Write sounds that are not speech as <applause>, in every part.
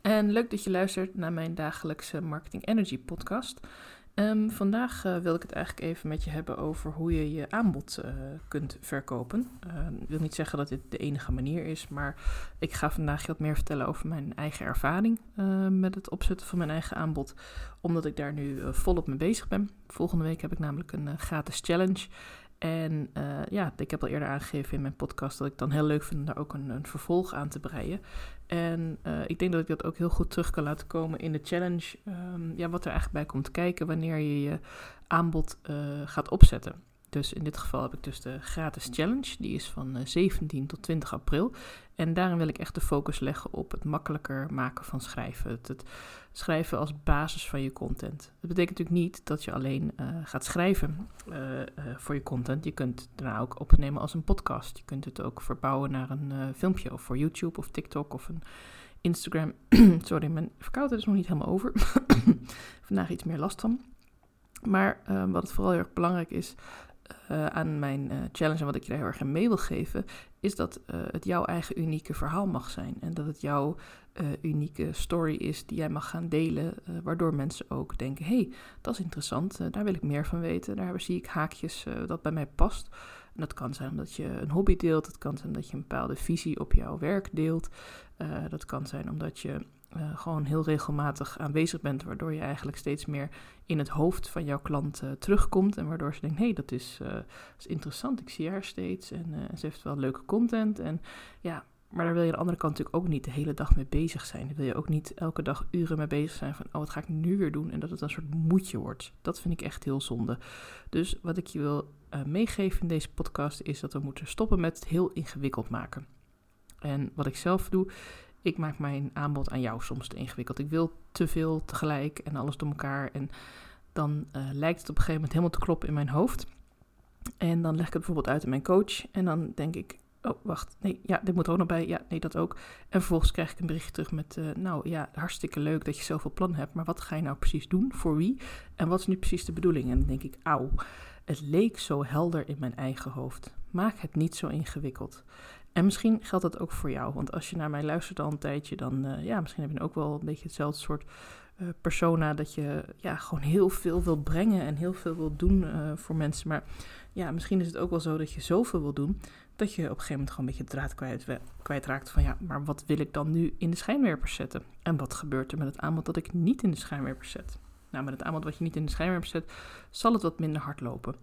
En leuk dat je luistert naar mijn dagelijkse Marketing Energy podcast. Um, vandaag uh, wil ik het eigenlijk even met je hebben over hoe je je aanbod uh, kunt verkopen. Uh, ik wil niet zeggen dat dit de enige manier is, maar ik ga vandaag je wat meer vertellen over mijn eigen ervaring met het opzetten van mijn eigen aanbod, omdat ik daar nu volop mee bezig ben. Volgende week heb ik namelijk een gratis challenge. En uh, ja, ik heb al eerder aangegeven in mijn podcast dat ik dan heel leuk vind om daar ook een, een vervolg aan te breien. En uh, ik denk dat ik dat ook heel goed terug kan laten komen in de challenge. Um, ja, wat er eigenlijk bij komt kijken wanneer je je aanbod uh, gaat opzetten. Dus in dit geval heb ik dus de gratis challenge. Die is van 17 tot 20 april. En daarin wil ik echt de focus leggen op het makkelijker maken van schrijven. Het schrijven als basis van je content. Dat betekent natuurlijk niet dat je alleen uh, gaat schrijven uh, uh, voor je content. Je kunt het daarna ook opnemen als een podcast. Je kunt het ook verbouwen naar een filmpje of voor YouTube of TikTok of een Instagram. <clears throat> Sorry, mijn verkoudheid is nog niet helemaal over. <clears throat> Vandaag iets meer last van. Maar wat het vooral heel erg belangrijk is, aan mijn challenge en wat ik je daar heel erg in mee wil geven, is dat het jouw eigen unieke verhaal mag zijn. En dat het jouw unieke story is die jij mag gaan delen, waardoor mensen ook denken: hey, dat is interessant, daar wil ik meer van weten, daar zie ik haakjes dat bij mij past. En dat kan zijn omdat je een hobby deelt, dat kan zijn omdat je een bepaalde visie op jouw werk deelt, dat kan zijn omdat je gewoon heel regelmatig aanwezig bent, waardoor je eigenlijk steeds meer in het hoofd van jouw klant terugkomt en waardoor ze denken, hey, dat, uh, is interessant, ik zie haar steeds en ze heeft wel leuke content en ja, maar daar wil je aan de andere kant natuurlijk ook niet de hele dag mee bezig zijn. Wil je ook niet elke dag uren mee bezig zijn van, oh, wat ga ik nu weer doen? En dat het een soort moedje wordt. Dat vind ik echt heel zonde. Dus wat ik je wil meegeven in deze podcast is dat we moeten stoppen met het heel ingewikkeld maken. En wat ik zelf doe, ik maak mijn aanbod aan jou soms te ingewikkeld. Ik wil te veel tegelijk en alles door elkaar. En dan uh, lijkt het op een gegeven moment helemaal te kloppen in mijn hoofd. En dan leg ik het bijvoorbeeld uit aan mijn coach. En dan denk ik, oh wacht, nee, ja, dit moet er ook nog bij. Ja, nee, dat ook. En vervolgens krijg ik een berichtje terug met, uh, nou ja, hartstikke leuk dat je zoveel plannen hebt. Maar wat ga je nou precies doen? Voor wie? En wat is nu precies de bedoeling? En dan denk ik, auw, het leek zo helder in mijn eigen hoofd. Maak het niet zo ingewikkeld. En misschien geldt dat ook voor jou. Want als je naar mij luistert al een tijdje, dan uh, ja, misschien heb je ook wel een beetje hetzelfde soort uh, persona. Dat je ja, gewoon heel veel wil brengen en heel veel wil doen uh, voor mensen. Maar ja, misschien is het ook wel zo dat je zoveel wil doen. Dat je op een gegeven moment gewoon een beetje draad kwijt, kwijtraakt van ja, maar wat wil ik dan nu in de schijnwerpers zetten? En wat gebeurt er met het aanbod dat ik niet in de schijnwerpers zet? Nou, met het aanbod wat je niet in de schijnwerpers zet, zal het wat minder hard lopen.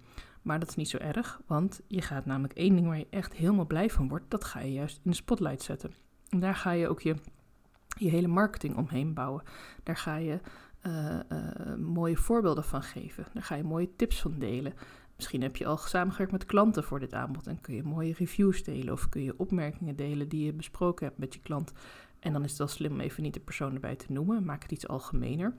Maar dat is niet zo erg, want je gaat namelijk één ding waar je echt helemaal blij van wordt, dat ga je juist in de spotlight zetten. En daar ga je ook je, je hele marketing omheen bouwen. Daar ga je uh, uh, mooie voorbeelden van geven. Daar ga je mooie tips van delen. Misschien heb je al samengewerkt met klanten voor dit aanbod en kun je mooie reviews delen of kun je opmerkingen delen die je besproken hebt met je klant. En dan is het wel slim om even niet de persoon erbij te noemen, maak het iets algemener.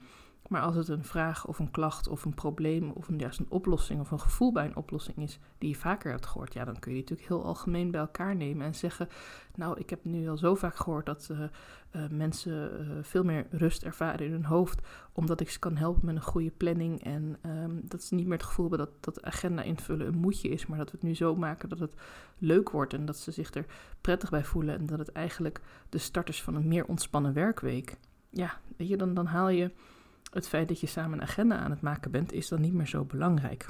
Maar als het een vraag of een klacht of een probleem of een, juist een oplossing of een gevoel bij een oplossing is die je vaker hebt gehoord, ja, dan kun je die natuurlijk heel algemeen bij elkaar nemen en zeggen: Nou, ik heb nu al zo vaak gehoord dat uh, uh, mensen uh, veel meer rust ervaren in hun hoofd, omdat ik ze kan helpen met een goede planning. En um, dat ze niet meer het gevoel hebben dat, dat agenda invullen een moedje is, maar dat we het nu zo maken dat het leuk wordt en dat ze zich er prettig bij voelen en dat het eigenlijk de start is van een meer ontspannen werkweek. Ja, weet je, dan, dan haal je het feit dat je samen een agenda aan het maken bent, is dan niet meer zo belangrijk.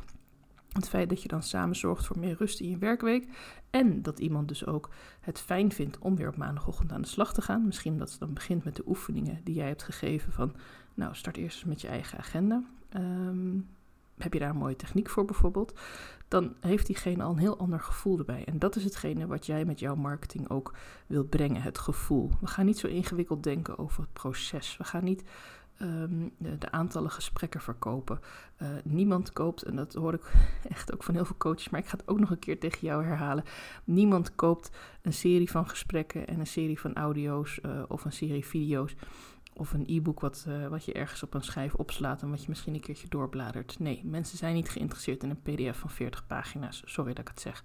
Het feit dat je dan samen zorgt voor meer rust in je werkweek. En dat iemand dus ook het fijn vindt om weer op maandagochtend aan de slag te gaan. Misschien dat ze dan begint met de oefeningen die jij hebt gegeven. Van nou, start eerst met je eigen agenda. Um, heb je daar een mooie techniek voor bijvoorbeeld? Dan heeft diegene al een heel ander gevoel erbij. En dat is hetgene wat jij met jouw marketing ook wil brengen: het gevoel. We gaan niet zo ingewikkeld denken over het proces. We gaan niet um, de, aantallen gesprekken verkopen. Uh, niemand koopt, en dat hoor ik <laughs> echt ook van heel veel coaches, maar ik ga het ook nog een keer tegen jou herhalen. Niemand koopt een serie van gesprekken en een serie van audio's uh, of een serie video's of een e-book wat, uh, wat je ergens op een schijf opslaat en wat je misschien een keertje doorbladert. Nee, mensen zijn niet geïnteresseerd in een PDF van 40 pagina's. Sorry dat ik het zeg.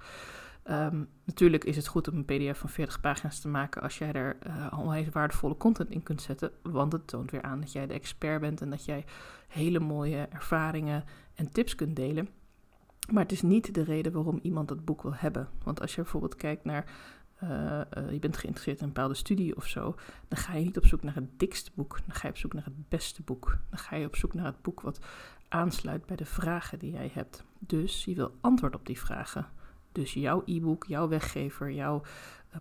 Um, natuurlijk is het goed om een PDF van 40 pagina's te maken als jij er uh, waardevolle content in kunt zetten. Want het toont weer aan dat jij de expert bent en dat jij hele mooie ervaringen en tips kunt delen. Maar het is niet de reden waarom iemand dat boek wil hebben. Want als je bijvoorbeeld kijkt naar je bent geïnteresseerd in een bepaalde studie of zo, dan ga je niet op zoek naar het dikste boek. Dan ga je op zoek naar het beste boek. Dan ga je op zoek naar het boek wat aansluit bij de vragen die jij hebt. Dus je wil antwoord op die vragen. Dus jouw e-book, jouw weggever, jouw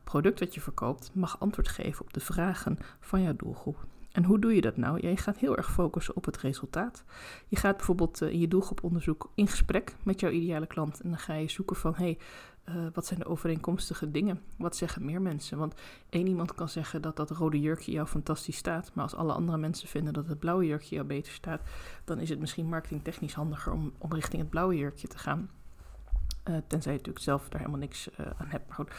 product dat je verkoopt, mag antwoord geven op de vragen van jouw doelgroep. En hoe doe je dat nou? je gaat heel erg focussen op het resultaat. Je gaat bijvoorbeeld in je doelgroeponderzoek in gesprek met jouw ideale klant. En dan ga je zoeken van, hé, hey, uh, wat zijn de overeenkomstige dingen? Wat zeggen meer mensen? Want één iemand kan zeggen dat dat rode jurkje jou fantastisch staat. Maar als alle andere mensen vinden dat het blauwe jurkje jou beter staat, dan is het misschien marketingtechnisch handiger om, om richting het blauwe jurkje te gaan. Uh, tenzij je natuurlijk zelf daar helemaal niks uh, aan hebt. Maar goed,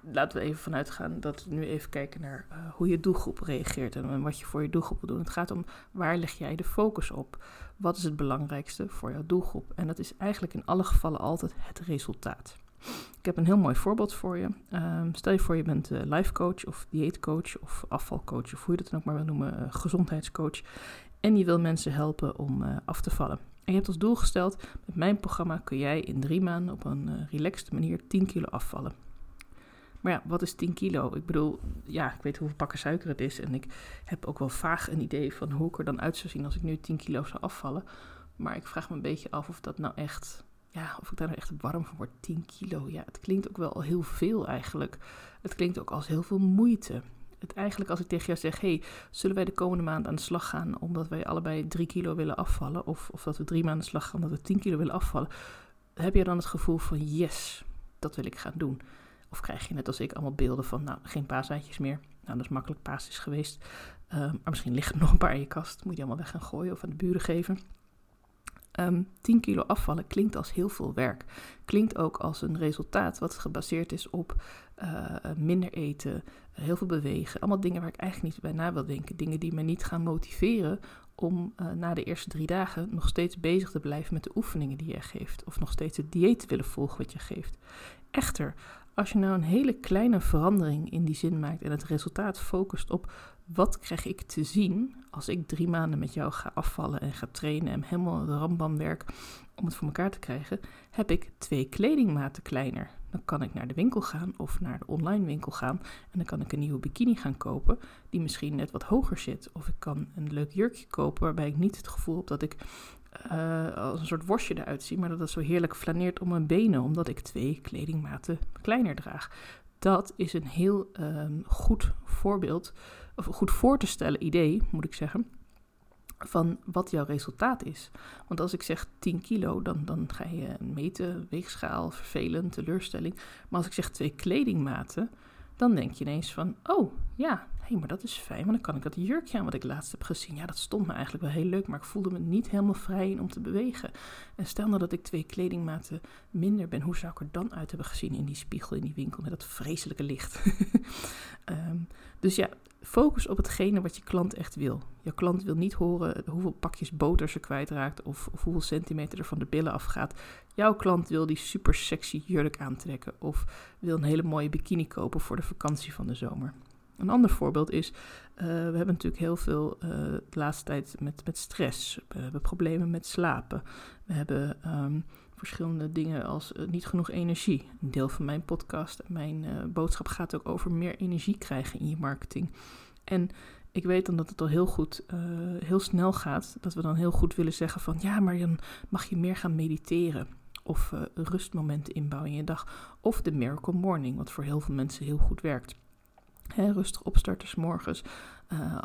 laten we even vanuit gaan dat we nu even kijken naar hoe je doelgroep reageert en wat je voor je doelgroep wil doen. Het gaat om waar leg jij de focus op? Wat is het belangrijkste voor jouw doelgroep? En dat is eigenlijk in alle gevallen altijd het resultaat. Ik heb een heel mooi voorbeeld voor je. Um, stel je voor je bent uh, life coach of dieetcoach of afvalcoach of hoe je dat dan ook maar wil noemen, gezondheidscoach. En je wil mensen helpen om af te vallen. En je hebt als doel gesteld, met mijn programma kun jij in drie maanden op een relaxte manier 10 kilo afvallen. Maar ja, wat is 10 kilo? Ik bedoel, ja, ik weet hoeveel pakken suiker het is. En ik heb ook wel vaag een idee van hoe ik er dan uit zou zien als ik nu 10 kilo zou afvallen. Maar ik vraag me een beetje af of dat nou echt ja, of ik daar nou echt warm van word, 10 kilo. Ja, het klinkt ook wel heel veel eigenlijk. Het klinkt ook als heel veel moeite. Het eigenlijk als ik tegen jou zeg, hey, zullen wij de komende maand aan de slag gaan omdat wij allebei 3 kilo willen afvallen? Of, of dat we drie maanden aan de slag gaan omdat we 10 kilo willen afvallen? Heb je dan het gevoel van, yes, dat wil ik gaan doen? Of krijg je net als ik allemaal beelden van, nou, geen paaseitjes meer. Nou, dat is makkelijk, paas is geweest. Uh, maar misschien liggen er nog een paar in je kast. Moet je allemaal weg gaan gooien of aan de buren geven. Um, ehm, 10 kilo afvallen klinkt als heel veel werk. Klinkt ook als een resultaat wat gebaseerd is op uh, minder eten, heel veel bewegen. Allemaal dingen waar ik eigenlijk niet bij na wil denken. Dingen die me niet gaan motiveren om na de eerste drie dagen nog steeds bezig te blijven met de oefeningen die je geeft. Of nog steeds het dieet te willen volgen wat je geeft. Echter, als je nou een hele kleine verandering in die zin maakt en het resultaat focust op wat krijg ik te zien als ik drie maanden met jou ga afvallen en ga trainen en helemaal rambam werk om het voor elkaar te krijgen, heb ik twee kledingmaten kleiner. Dan kan ik naar de winkel gaan of naar de online winkel gaan en dan kan ik een nieuwe bikini gaan kopen die misschien net wat hoger zit. Of ik kan een leuk jurkje kopen waarbij ik niet het gevoel heb dat ik uh, als een soort worstje eruit zie, maar dat het zo heerlijk flaneert om mijn benen, omdat ik twee kledingmaten kleiner draag. Dat is een heel um, goed voorbeeld, of goed voor te stellen idee, moet ik zeggen, van wat jouw resultaat is. Want als ik zeg 10 kilo, dan, dan ga je meten, weegschaal, vervelend, teleurstelling. Maar als ik zeg twee kledingmaten, dan denk je ineens van, oh ja, hé, maar dat is fijn, want dan kan ik dat jurkje aan wat ik laatst heb gezien. Ja, dat stond me eigenlijk wel heel leuk, maar ik voelde me niet helemaal vrij in om te bewegen. En stel nou dat ik twee kledingmaten minder ben, hoe zou ik er dan uit hebben gezien in die spiegel in die winkel met dat vreselijke licht? um, <laughs> dus ja, focus op hetgene wat je klant echt wil. Je klant wil niet horen hoeveel pakjes boter ze kwijtraakt of, of hoeveel centimeter er van de billen afgaat. Jouw klant wil die super sexy jurk aantrekken of wil een hele mooie bikini kopen voor de vakantie van de zomer. Een ander voorbeeld is, uh, we hebben natuurlijk heel veel uh, de laatste tijd met, met stress. We hebben problemen met slapen. We hebben um, verschillende dingen als uh, niet genoeg energie. Een deel van mijn podcast en mijn boodschap gaat ook over meer energie krijgen in je marketing. En ik weet dan dat het al heel goed, heel snel gaat. Dat we dan heel goed willen zeggen van ja, maar dan mag je meer gaan mediteren. Of rustmomenten inbouwen in je dag. Of de Miracle Morning, wat voor heel veel mensen heel goed werkt rustig opstarten s morgens. Uh,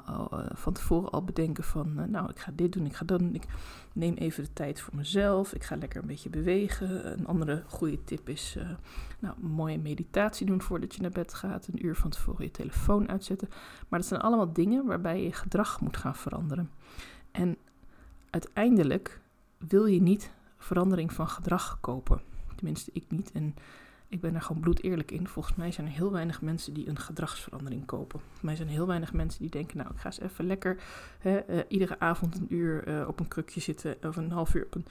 van tevoren al bedenken van, uh, nou, ik ga dit doen, ik ga dat doen. Ik neem even de tijd voor mezelf. Ik ga lekker een beetje bewegen. Een andere goede tip is, nou, mooie meditatie doen voordat je naar bed gaat. Een uur van tevoren je telefoon uitzetten. Maar dat zijn allemaal dingen waarbij je gedrag moet gaan veranderen. En uiteindelijk wil je niet verandering van gedrag kopen. Tenminste, ik niet. En ik ben er gewoon bloed eerlijk in. Volgens mij zijn er heel weinig mensen die een gedragsverandering kopen. Volgens mij zijn er heel weinig mensen die denken: Nou, ik ga eens even lekker hè, uh, iedere avond een uur uh, op een krukje zitten. Of een half uur op een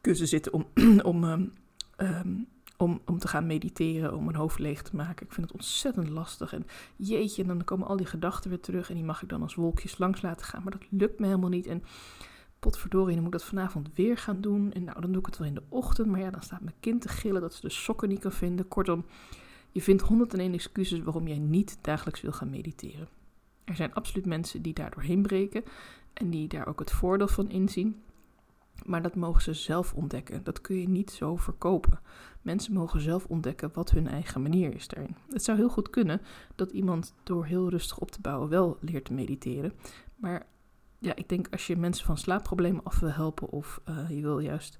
kussen zitten om, <clears throat> om, um, um, om, om te gaan mediteren, om mijn hoofd leeg te maken. Ik vind het ontzettend lastig. En jeetje, en dan komen al die gedachten weer terug. En die mag ik dan als wolkjes langs laten gaan. Maar dat lukt me helemaal niet. En potverdorie, dan moet ik dat vanavond weer gaan doen. En nou, dan doe ik het wel in de ochtend. Maar ja, dan staat mijn kind te gillen dat ze de sokken niet kan vinden. Kortom, Je vindt 101 excuses waarom jij niet dagelijks wil gaan mediteren. Er zijn absoluut mensen die daar doorheen breken en die daar ook het voordeel van inzien. Maar dat mogen ze zelf ontdekken. Dat kun je niet zo verkopen. Mensen mogen zelf ontdekken wat hun eigen manier is daarin. Het zou heel goed kunnen dat iemand door heel rustig op te bouwen wel leert te mediteren. Maar ja, ik denk als je mensen van slaapproblemen af wil helpen of uh, je wil juist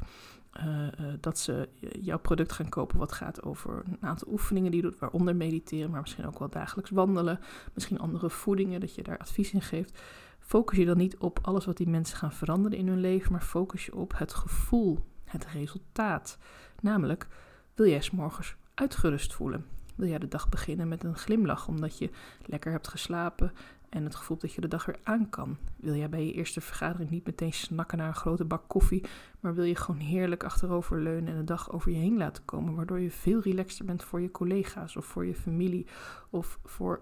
uh, uh, dat ze jouw product gaan kopen wat gaat over een aantal oefeningen die je doet, waaronder mediteren, maar misschien ook wel dagelijks wandelen, misschien andere voedingen, dat je daar advies in geeft. Focus je dan niet op alles wat die mensen gaan veranderen in hun leven, maar focus je op het gevoel, het resultaat. Namelijk, wil jij s'morgens uitgerust voelen? Wil jij de dag beginnen met een glimlach omdat je lekker hebt geslapen en het gevoel dat je de dag weer aan kan? Wil jij bij je eerste vergadering niet meteen snakken naar een grote bak koffie, maar wil je gewoon heerlijk achteroverleunen en de dag over je heen laten komen, waardoor je veel relaxter bent voor je collega's of voor je familie of voor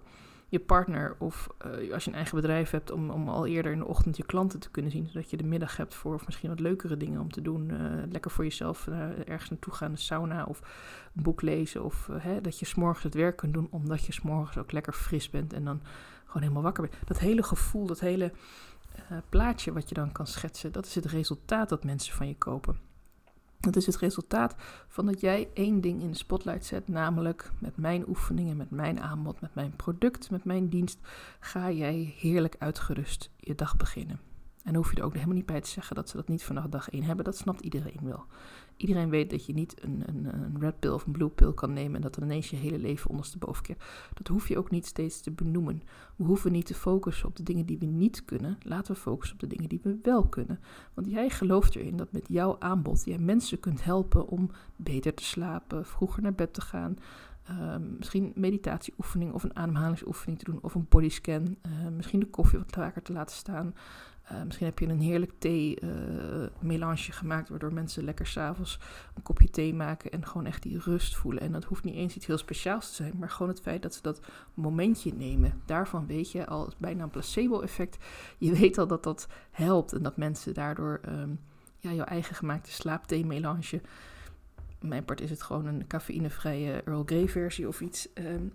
je partner of uh, als je een eigen bedrijf hebt om, om al eerder in de ochtend je klanten te kunnen zien, zodat je de middag hebt voor of misschien wat leukere dingen om te doen. Uh, lekker voor jezelf uh, ergens naartoe gaan, de sauna of een boek lezen of hè, dat je s'morgens het werk kunt doen omdat je s'morgens ook lekker fris bent en dan gewoon helemaal wakker bent. Dat hele gevoel, dat hele plaatje wat je dan kan schetsen, dat is het resultaat dat mensen van je kopen. Dat is het resultaat van dat jij één ding in de spotlight zet, namelijk met mijn oefeningen, met mijn aanbod, met mijn product, met mijn dienst, ga jij heerlijk uitgerust je dag beginnen. En hoef je er ook helemaal niet bij te zeggen dat ze dat niet vanaf dag één hebben. Dat snapt iedereen wel. Iedereen weet dat je niet een, een, een red pill of een blue pill kan nemen en dat er ineens je hele leven ondersteboven keert. Dat hoef je ook niet steeds te benoemen. We hoeven niet te focussen op de dingen die we niet kunnen. Laten we focussen op de dingen die we wel kunnen. Want jij gelooft erin dat met jouw aanbod jij mensen kunt helpen om beter te slapen, vroeger naar bed te gaan, Um, misschien meditatieoefening of een ademhalingsoefening te doen of een bodyscan. Uh, misschien de koffie wat vaker te laten staan. Uh, misschien heb je een heerlijk thee-melange uh, gemaakt, waardoor mensen lekker s'avonds een kopje thee maken en gewoon echt die rust voelen. En dat hoeft niet eens iets heel speciaals te zijn, maar gewoon het feit dat ze dat momentje nemen. Daarvan weet je al, bijna een placebo-effect. Je <laughs> weet al dat dat helpt en dat mensen daardoor um, ja, jouw eigen gemaakte slaapthee-melange mijn part is het gewoon een cafeïnevrije Earl Grey versie of iets. Um,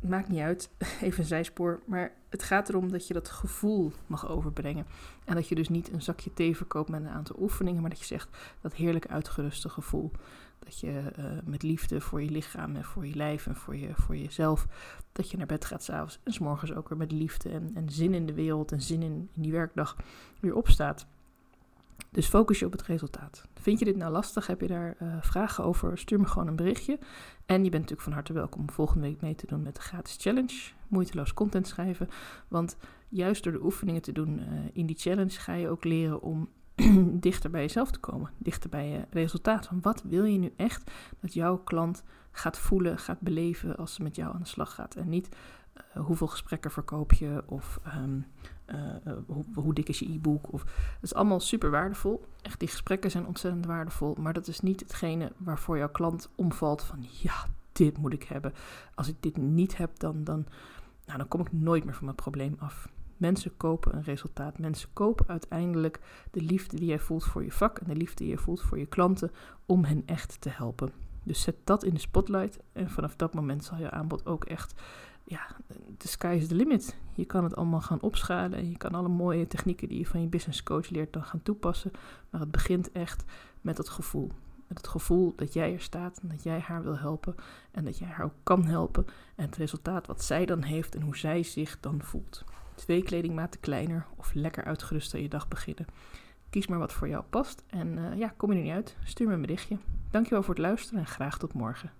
maakt niet uit, <laughs> even een zijspoor. Maar het gaat erom dat je dat gevoel mag overbrengen. En dat je dus niet een zakje thee verkoopt met een aantal oefeningen, maar dat je zegt dat heerlijk uitgeruste gevoel. Dat je uh, met liefde voor je lichaam en voor je lijf en voor, je, voor jezelf, dat je naar bed gaat s'avonds en s'morgens ook weer met liefde en, en zin in de wereld en zin in, in die werkdag weer opstaat. Dus focus je op het resultaat. Vind je dit nou lastig? Heb je daar uh, vragen over? Stuur me gewoon een berichtje. En je bent natuurlijk van harte welkom om volgende week mee te doen met de gratis challenge. Moeiteloos content schrijven. Want juist door de oefeningen te doen uh, in die challenge ga je ook leren om <clears throat> dichter bij jezelf te komen. Dichter bij je resultaat. Van wat wil je nu echt dat jouw klant gaat voelen, gaat beleven als ze met jou aan de slag gaat. En niet uh, hoeveel gesprekken verkoop je of um, uh, hoe, hoe, dik is je e-book. Of, dat is allemaal super waardevol. Echt, die gesprekken zijn ontzettend waardevol. Maar dat is niet hetgene waarvoor jouw klant omvalt van ja, dit moet ik hebben. Als ik dit niet heb, dan, dan, nou, dan kom ik nooit meer van mijn probleem af. Mensen kopen een resultaat. Mensen kopen uiteindelijk de liefde die jij voelt voor je vak en de liefde die je voelt voor je klanten om hen echt te helpen. Dus zet dat in de spotlight en vanaf dat moment zal je aanbod ook echt ja, de sky is the limit. Je kan het allemaal gaan opschalen en je kan alle mooie technieken die je van je business coach leert dan gaan toepassen. Maar het begint echt met het gevoel. Met het gevoel dat jij er staat en dat jij haar wil helpen en dat jij haar ook kan helpen. En het resultaat wat zij dan heeft en hoe zij zich dan voelt. Twee kledingmaten kleiner of lekker uitgerust aan je dag beginnen. Kies maar wat voor jou past en uh, ja, kom je er niet uit. Stuur me een berichtje. Dankjewel voor het luisteren en graag tot morgen.